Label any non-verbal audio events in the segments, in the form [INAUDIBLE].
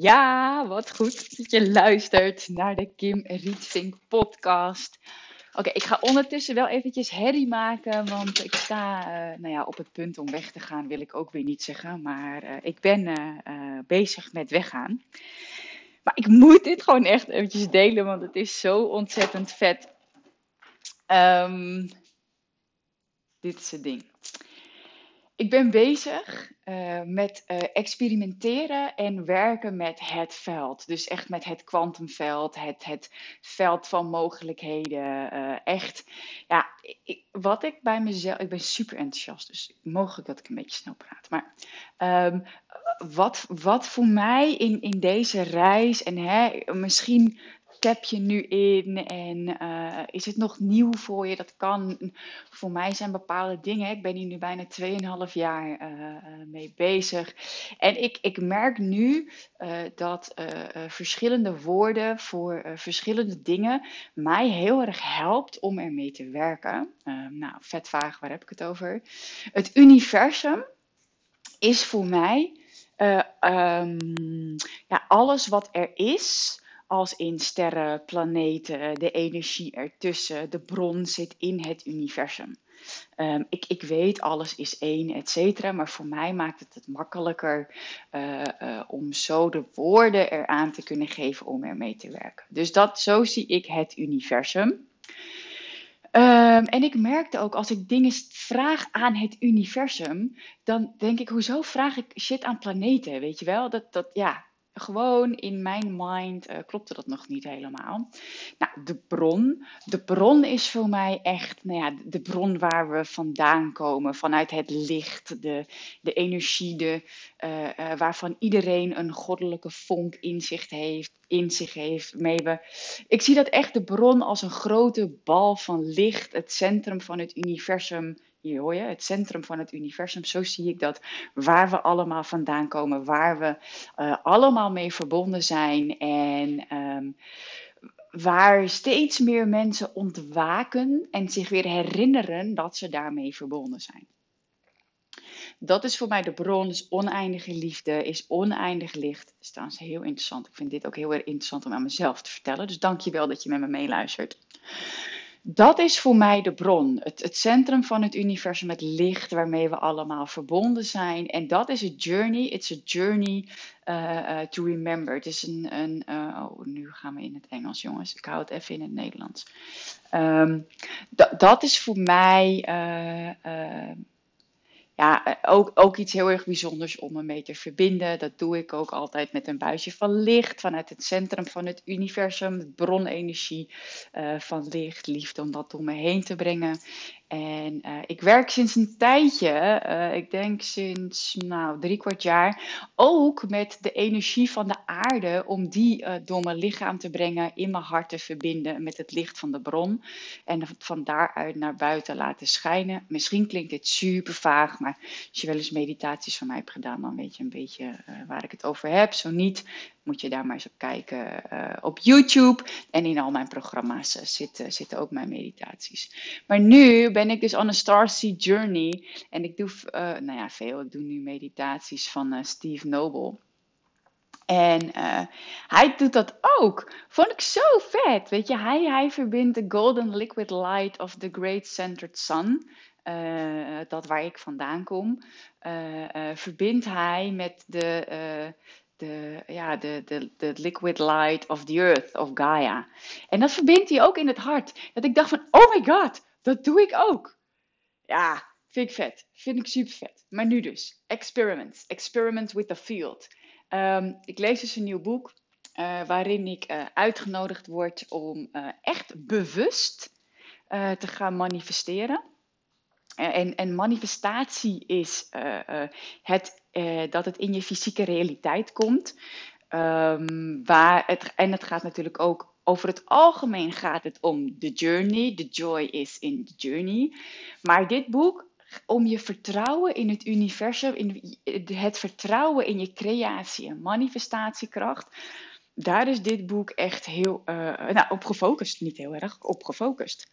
Ja, wat goed dat je luistert naar de Kim Rietvink podcast. Oké, ik ga ondertussen wel eventjes herrie maken, want ik sta eh, nou ja, op het punt om weg te gaan, wil ik ook weer niet zeggen. Maar eh, ik ben eh, bezig met weggaan. Maar ik moet dit gewoon echt eventjes delen, want het is zo ontzettend vet. Ehm, dit is het ding. Ik ben bezig eh, met eh, experimenteren en werken met het veld. Dus echt met het kwantumveld, het, het veld van mogelijkheden. eh, echt, ja, ik- wat ik bij mezelf. Ik ben super enthousiast, dus mogelijk dat ik een beetje snel praat. Maar ehm, wat, wat voor mij in, in deze reis, en hè, misschien tap je nu in en eh, is het nog nieuw voor je? Dat kan. Voor mij zijn bepaalde dingen. Ik ben hier nu bijna 2,5 jaar eh, eh, mee bezig. En ik, ik merk nu dat verschillende woorden voor verschillende dingen mij heel erg helpt om ermee te werken. Nou, vet vaag, waar heb ik het over? Het universum is voor mij eh, ehm, ja, alles wat er is, als in sterren, planeten, de energie ertussen, de bron zit in het universum. Ehm, ik, ik weet, alles is één, et cetera, maar voor mij maakt het het makkelijker eh, eh, om zo de woorden eraan te kunnen geven om ermee te werken. Dus dat, zo zie ik het universum. Ehm, en ik merkte ook, als ik dingen vraag aan het universum, dan denk ik, hoezo vraag ik shit aan planeten, weet je wel? Dat, dat ja, gewoon in mijn mind eh, klopte dat nog niet helemaal. Nou, de bron. De bron is voor mij echt, nou ja, de bron waar we vandaan komen, vanuit het licht, de, de energie, de, eh, eh, waarvan iedereen een goddelijke vonk in zich heeft, in zich heeft. Mee we, ik zie dat echt de bron als een grote bal van licht, het centrum van het universum. Hier hoor je, het centrum van het universum. Zo zie ik dat, waar we allemaal vandaan komen, waar we eh, allemaal mee verbonden zijn. En ehm, waar steeds meer mensen ontwaken en zich weer herinneren dat ze daarmee verbonden zijn. Dat is voor mij de bron, is oneindige liefde, is oneindig licht. Dat is trouwens heel interessant. Ik vind dit ook heel erg interessant om aan mezelf te vertellen. Dus dank je wel dat je met me meeluistert. Dat is voor mij de bron, het, het centrum van het universum, het licht waarmee we allemaal verbonden zijn. En dat is een journey, it's a journey uh, uh, to remember. Het is een, een uh, oh, nu gaan we in het Engels jongens, ik hou het even in het Nederlands. Um, dat is voor mij ja, eh, ook, ook iets heel erg bijzonders om me mee te verbinden. Dat doe ik ook altijd met een buisje van licht vanuit het centrum van het universum, bronenergie uh, van licht, liefde, om dat door me heen te brengen. En uh, ik werk sinds een tijdje, uh, ik denk sinds nou, drie kwart jaar, ook met de energie van de aarde, om die uh, door mijn lichaam te brengen, in mijn hart te verbinden met het licht van de bron. En van daaruit naar buiten laten schijnen. Misschien klinkt dit super vaag, maar als je wel eens meditaties van mij hebt gedaan, dan weet je een beetje waar ik het over heb. Zo niet, moet je daar maar eens op kijken op YouTube. En in al mijn programma's zitten, zitten ook mijn meditaties. Maar nu ben ik dus on a Starseed Journey. En ik doe, uh, nou ja, veel. Ik doe nu meditaties van uh, Steve Noble. En uh, hij doet dat ook. Vond ik zo vet. Weet je, hij, hij verbindt de golden liquid light of the great centered sun. dat waar ik vandaan kom. verbindt hij met de de, ja, de, de, de liquid light of the earth, of Gaia. En dat verbindt hij ook in het hart. Dat ik dacht van, oh my god, dat doe ik ook. Ja, vind ik vet. Vind ik super vet. Maar nu dus, experiment. Experiment with the field. Um, ik lees dus een nieuw boek uh, waarin ik uh, uitgenodigd word om uh, echt bewust te gaan manifesteren. En, en manifestatie is eh, eh, het, eh, dat het in je fysieke realiteit komt. Ehm, waar het, en het gaat natuurlijk ook over het algemeen gaat het om de journey. The joy is in the journey. Maar dit boek om je vertrouwen in het universum, in het vertrouwen in je creatie en manifestatiekracht. Daar is dit boek echt heel nou, op gefocust. Niet heel erg, op gefocust.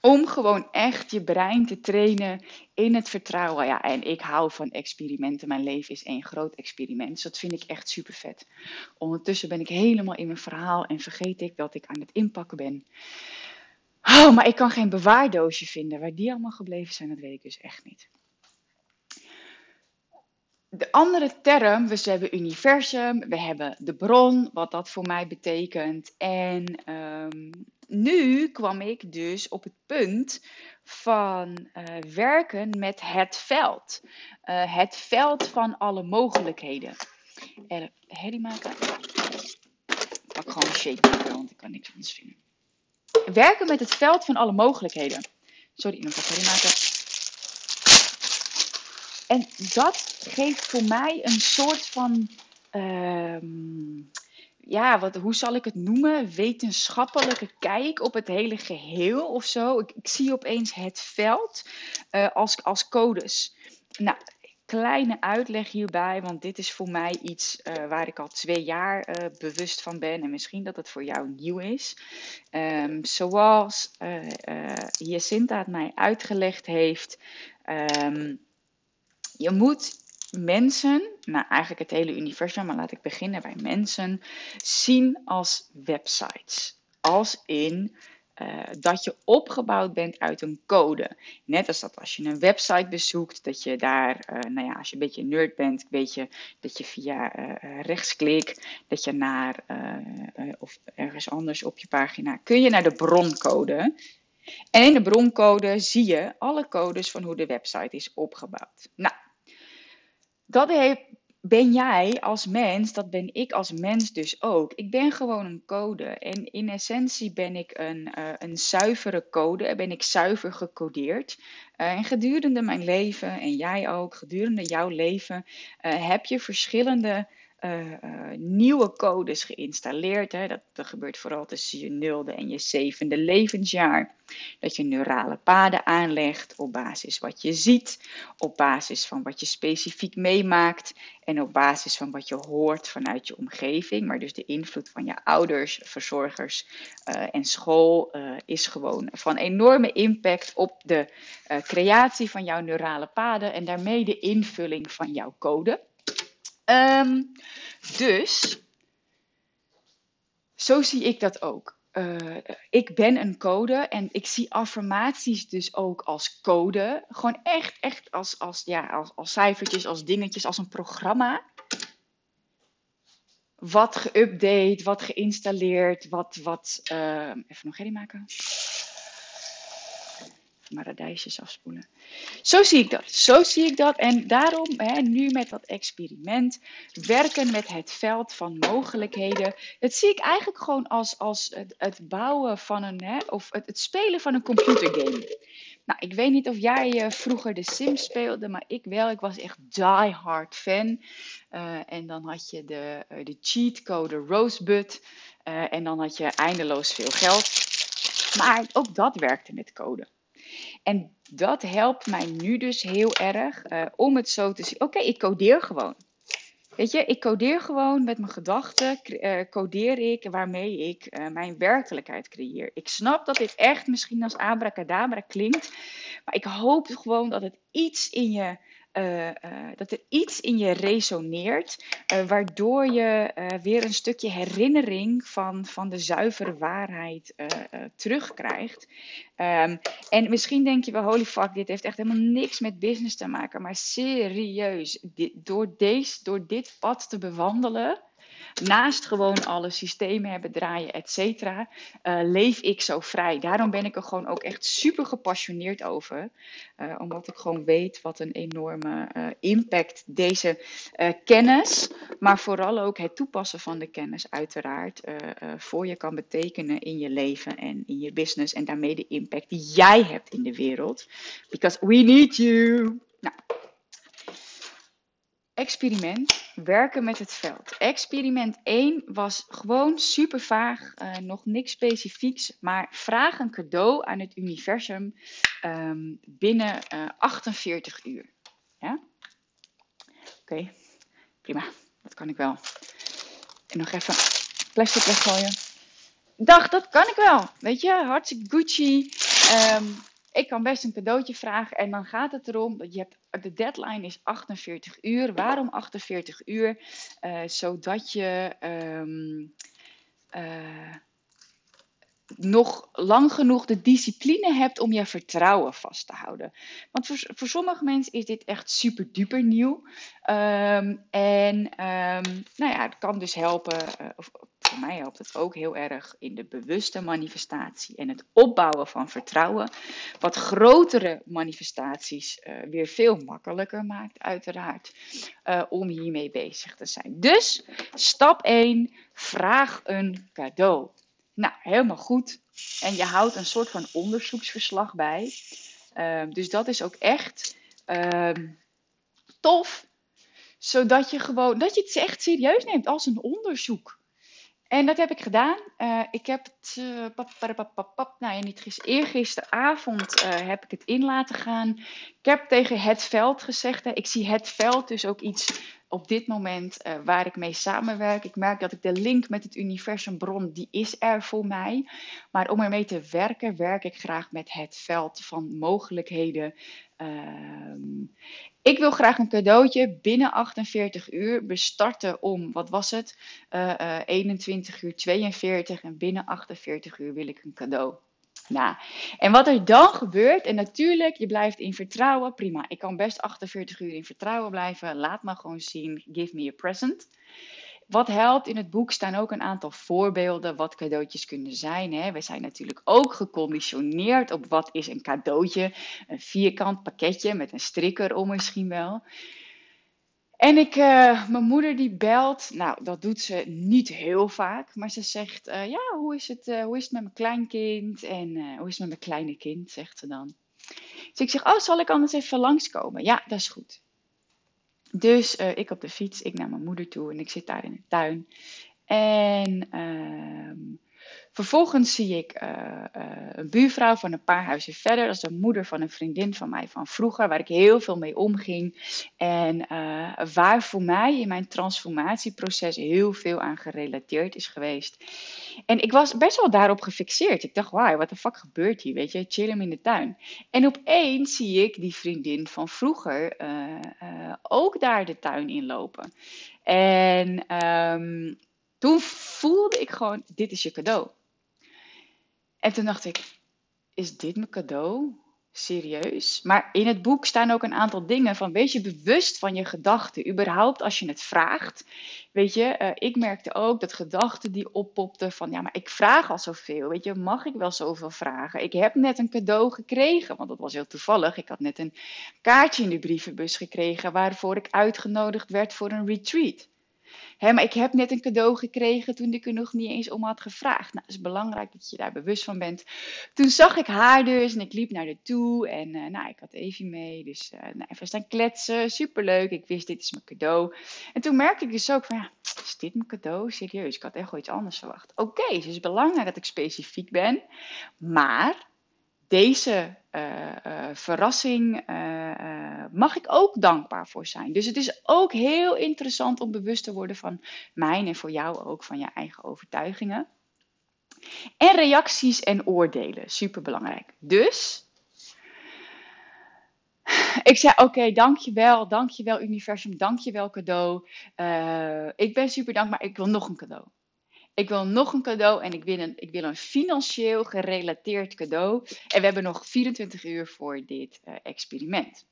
Om gewoon echt je brein te trainen in het vertrouwen. Ja, en ik hou van experimenten. Mijn leven is één groot experiment. Dus dat vind ik echt super vet. Ondertussen ben ik helemaal in mijn verhaal en vergeet ik dat ik aan het inpakken ben. Oh, maar ik kan geen bewaardoosje vinden. Waar die allemaal gebleven zijn, dat weet ik dus echt niet. De andere term, we hebben universum, we hebben de bron, wat dat voor mij betekent. En um, nu kwam ik dus op het punt van uh, werken met het veld. Uh, het veld van alle mogelijkheden. Er, herrie maken. Ik pak gewoon een shake want ik kan niks anders vinden. Werken met het veld van alle mogelijkheden. Sorry, nog even herrie maken. En dat geeft voor mij een soort van. Uh, ja, wat, hoe zal ik het noemen? Wetenschappelijke kijk op het hele geheel of zo. Ik, ik zie opeens het veld uh, als, als codes. Nou, kleine uitleg hierbij, want dit is voor mij iets uh, waar ik al twee jaar uh, bewust van ben en misschien dat het voor jou nieuw is. Um, zoals Jacinta het mij uitgelegd heeft, um, je moet mensen, nou eigenlijk het hele universum, maar laat ik beginnen bij mensen, zien als websites. Als in uh, dat je opgebouwd bent uit een code. Net als dat als je een website bezoekt, dat je daar, uh, nou ja, als je een beetje nerd bent, weet je dat je via uh, rechtsklik, dat je naar, of ergens anders op je pagina, kun je naar de broncode. En in de broncode zie je alle codes van hoe de website is opgebouwd. Nou, dat ben jij als mens, dat ben ik als mens dus ook. Ik ben gewoon een code. En in essentie ben ik een, uh, een zuivere code, ben ik zuiver gecodeerd. Uh, en gedurende mijn leven, en jij ook, gedurende jouw leven, uh, heb je verschillende uh, uh, nieuwe codes geïnstalleerd. Hè. Dat, gebeurt vooral tussen je nulde en je zevende levensjaar. Dat je neurale paden aanlegt op basis wat je ziet, op basis van wat je specifiek meemaakt en op basis van wat je hoort vanuit je omgeving. Maar dus de invloed van je ouders, verzorgers uh, en school is gewoon van enorme impact op de creatie van jouw neurale paden en daarmee de invulling van jouw code. Um, dus, zo zie ik dat ook. Uh, ik ben een code en ik zie affirmaties dus ook als code. Gewoon echt, echt als, als, ja, als, als cijfertjes, als dingetjes, als een programma. Wat geüpdate, wat geïnstalleerd, wat, wat, uh, even nog herrie maken maar radijsjes afspoelen. Zo zie ik dat. Zo zie ik dat. En daarom, hè, nu met dat experiment, werken met het veld van mogelijkheden. Dat zie ik eigenlijk gewoon als, als het, het bouwen van een, hè, of het, het spelen van een computergame. Nou, ik weet niet of jij uh, vroeger de Sims speelde, maar ik wel. Ik was echt die hard fan. Uh, en dan had je de, uh, de cheatcode Rosebud. en dan had je eindeloos veel geld. Maar ook dat werkte met code. En dat helpt mij nu dus heel erg uh, om het zo te zien. Oké, ik codeer gewoon. Weet je, ik codeer gewoon met mijn gedachten, uh, codeer ik waarmee ik uh, mijn werkelijkheid creëer. Ik snap dat dit echt misschien als abracadabra klinkt, maar ik hoop gewoon dat het iets in je uh, uh, dat er iets in je resoneert, uh, waardoor je weer een stukje herinnering van, van de zuivere waarheid terugkrijgt. Um, en misschien denk je wel, holy fuck, dit heeft echt helemaal niks met business te maken. Maar serieus, dit, door, deze, door dit pad te bewandelen, naast gewoon alle systemen hebben draaien, et cetera, eh, leef ik zo vrij. Daarom ben ik er gewoon ook echt super gepassioneerd over. Uh, omdat ik gewoon weet wat een enorme uh, impact deze kennis, maar vooral ook het toepassen van de kennis uiteraard voor je kan betekenen in je leven en in je business. En daarmee de impact die jij hebt in de wereld. Because we need you. Nou, experiment werken met het veld. Experiment 1 was gewoon super vaag, uh, nog niks specifieks, maar vraag een cadeau aan het universum um, binnen uh, eh, 48 uur. Ja? Oké, prima, dat kan ik wel. En nog even plastic weggooien. Dag, dat kan ik wel. Weet je, hartstikke Gucci. Um, ik kan best een cadeautje vragen en dan gaat het erom dat je hebt, de deadline is 48 uur. Waarom 48 uur? Uh, zodat je um, uh, nog lang genoeg de discipline hebt om je vertrouwen vast te houden. Want voor, sommige mensen is dit echt super duper nieuw. Um, en um, nou ja, het kan dus helpen, uh, of voor mij helpt het ook heel erg in de bewuste manifestatie en het opbouwen van vertrouwen. Wat grotere manifestaties uh, weer veel makkelijker maakt, uiteraard, uh, om hiermee bezig te zijn. Dus stap 1, vraag een cadeau. Nou, helemaal goed. En je houdt een soort van onderzoeksverslag bij. Uh, dus dat is ook echt ehm, tof zodat je gewoon, dat je het echt serieus neemt als een onderzoek. En dat heb ik gedaan. Uh, ik heb het, uh, pap, pap, pap, pap, nou niet gisteren, eergisteravond uh, heb ik het in laten gaan. Ik heb tegen het veld gezegd, hè, ik zie het veld dus ook iets op dit moment waar ik mee samenwerk. Ik merk dat ik de link met het universumbron, die is er voor mij. Maar om ermee te werken, werk ik graag met het veld van mogelijkheden. Ehm, ik wil graag een cadeautje binnen 48 uur. We starten om, wat was het? Uh, uh, 21 uur 42 en binnen 48 uur wil ik een cadeau. Nou, en wat er dan gebeurt, en natuurlijk, je blijft in vertrouwen, prima. Ik kan best 48 uur in vertrouwen blijven. Laat me gewoon zien, give me a present. Wat helpt in het boek staan ook een aantal voorbeelden wat cadeautjes kunnen zijn. Hè. We zijn natuurlijk ook geconditioneerd op wat is een cadeautje. Een vierkant pakketje met een strikker om misschien wel. En ik, uh, mijn moeder die belt, nou dat doet ze niet heel vaak, maar ze zegt, uh, ja hoe is, het, uh, hoe is het met mijn kleinkind en hoe is het met mijn kleine kind, zegt ze dan. Dus ik zeg, oh zal ik anders even langskomen? Ja, dat is goed. Dus ik op de fiets, ik naar mijn moeder toe en ik zit daar in de tuin. En uh, vervolgens zie ik uh, een buurvrouw van een paar huizen verder. Dat is de moeder van een vriendin van mij van vroeger, waar ik heel veel mee omging. En waar voor mij in mijn transformatieproces heel veel aan gerelateerd is geweest. En ik was best wel daarop gefixeerd. Ik dacht, wauw, wat de fuck gebeurt hier? Weet je, chill hem in de tuin. En opeens zie ik die vriendin van vroeger ook daar de tuin inlopen. En um, toen voelde ik gewoon, dit is je cadeau. En toen dacht ik, is dit mijn cadeau? serieus. Maar in het boek staan ook een aantal dingen van wees je bewust van je gedachten. Überhaupt als je het vraagt. Weet je, uh, ik merkte ook dat gedachten die oppopten van ja, maar ik vraag al zoveel. Weet je, mag ik wel zoveel vragen? Ik heb net een cadeau gekregen, want dat was heel toevallig. Ik had net een kaartje in de brievenbus gekregen waarvoor ik uitgenodigd werd voor een retreat. Hè, maar ik heb net een cadeau gekregen toen ik er nog niet eens om had gevraagd. Nou, het is belangrijk dat je daar bewust van bent. Toen zag ik haar dus en ik liep naar haar toe. En uh, nou, ik had Evie mee. Dus uh, nou, even staan kletsen. Superleuk. Ik wist, dit is mijn cadeau. En toen merkte ik dus ook van, ja, is dit mijn cadeau? Serieus, ik had echt wel iets anders verwacht. Oké, dus het is belangrijk dat ik specifiek ben. Maar deze uh, uh, verrassing uh, mag ik ook dankbaar voor zijn. Dus het is ook heel interessant om bewust te worden van mijn en voor jou ook van je eigen overtuigingen. En reacties en oordelen, super belangrijk. Dus ik zei: Oké, dankjewel, dankjewel, universum, dankjewel, cadeau. ik ben super dankbaar, ik wil nog een cadeau. Ik wil nog een cadeau en ik wil een, ik wil een financieel gerelateerd cadeau. En we hebben nog 24 uur voor dit uh, experiment.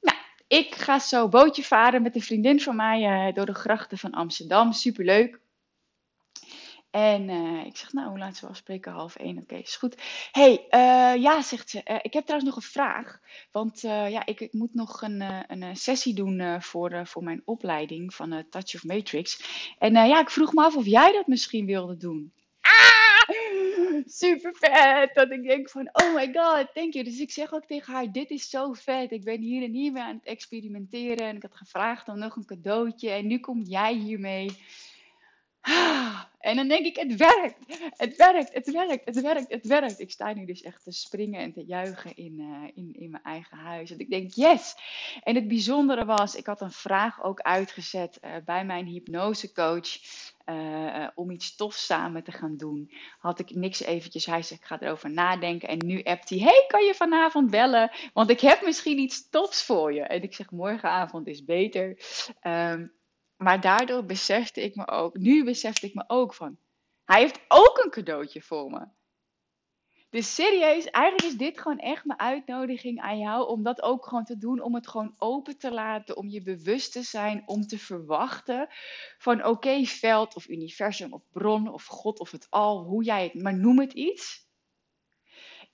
Nou, Ik ga zo bootje varen met een vriendin van mij eh, door de grachten van Amsterdam. Superleuk. En eh, ik zeg, nou, hoe laat ze afspreken? Half één, oké, is goed. hey, eh, ja, zegt ze, eh, ik heb trouwens nog een vraag. Want ja, ik, ik moet nog een, een sessie doen voor, voor mijn opleiding van Touch of Matrix. En ja, ik vroeg me af of jij dat misschien wilde doen. Ah, [LAUGHS] super vet. Dat ik denk van, oh my god, thank you. Dus ik zeg ook tegen haar, dit is zo vet. Ik ben hier en hier mee aan het experimenteren. En ik had gevraagd om nog een cadeautje. En nu kom jij hiermee. [GASPS] En dan denk ik, het werkt, het werkt, het werkt, het werkt, het werkt. Ik sta nu dus echt te springen en te juichen in, eh, in, in mijn eigen huis. En ik denk, yes. En het bijzondere was, ik had een vraag ook uitgezet eh, bij mijn hypnosecoach. eh, om iets tofs samen te gaan doen. Had ik niks eventjes, hij zegt, ik ga erover nadenken. En nu appt hij, hey, kan je vanavond bellen? Want ik heb misschien iets tofs voor je. En ik zeg, morgenavond is beter. Ehm, maar daardoor besefte ik me ook, nu besefte ik me ook van, hij heeft ook een cadeautje voor me. Dus serieus, eigenlijk is dit gewoon echt mijn uitnodiging aan jou om dat ook gewoon te doen, om het gewoon open te laten, om je bewust te zijn, om te verwachten van oké, veld of universum of bron of God of het al, hoe jij het, maar noem het iets.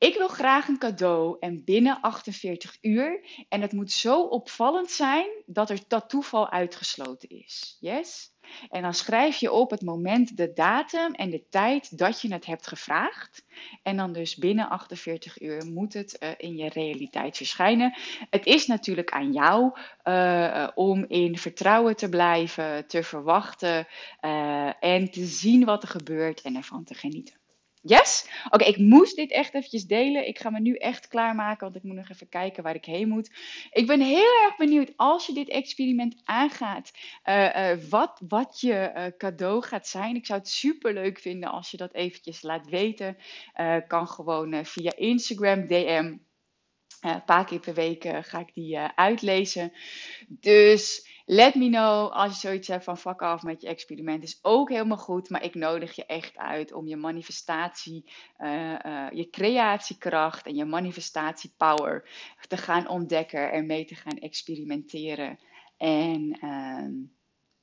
Ik wil graag een cadeau en binnen 48 uur. En het moet zo opvallend zijn dat er dat toeval uitgesloten is. Yes? En dan schrijf je op het moment, de datum en de tijd dat je het hebt gevraagd. En dan dus binnen 48 uur moet het uh, in je realiteit verschijnen. Het is natuurlijk aan jou uh, om in vertrouwen te blijven, te verwachten uh, en te zien wat er gebeurt en ervan te genieten. Yes? Oké, ik moest dit echt eventjes delen. Ik ga me nu echt klaarmaken, want ik moet nog even kijken waar ik heen moet. Ik ben heel erg benieuwd als je dit experiment aangaat, uh, uh, wat, wat je uh, cadeau gaat zijn. Ik zou het super leuk vinden als je dat eventjes laat weten. kan gewoon via Instagram DM. een paar keer per week ga ik die uitlezen. Dus Let me know als je zoiets hebt van fuck af met je experiment. Is ook helemaal goed, maar ik nodig je echt uit om je manifestatie, uh, uh, je creatiekracht en je manifestatiepower te gaan ontdekken en mee te gaan experimenteren. En uh,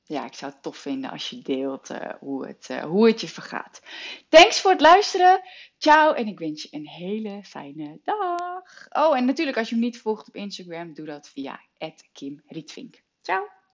ja, ik zou het tof vinden als je deelt uh, hoe, het, hoe het je vergaat. Thanks voor het luisteren. Ciao en ik wens je een hele fijne dag. Oh, en natuurlijk als je me niet volgt op Instagram, doe dat via Kim Rietvink. Ciao.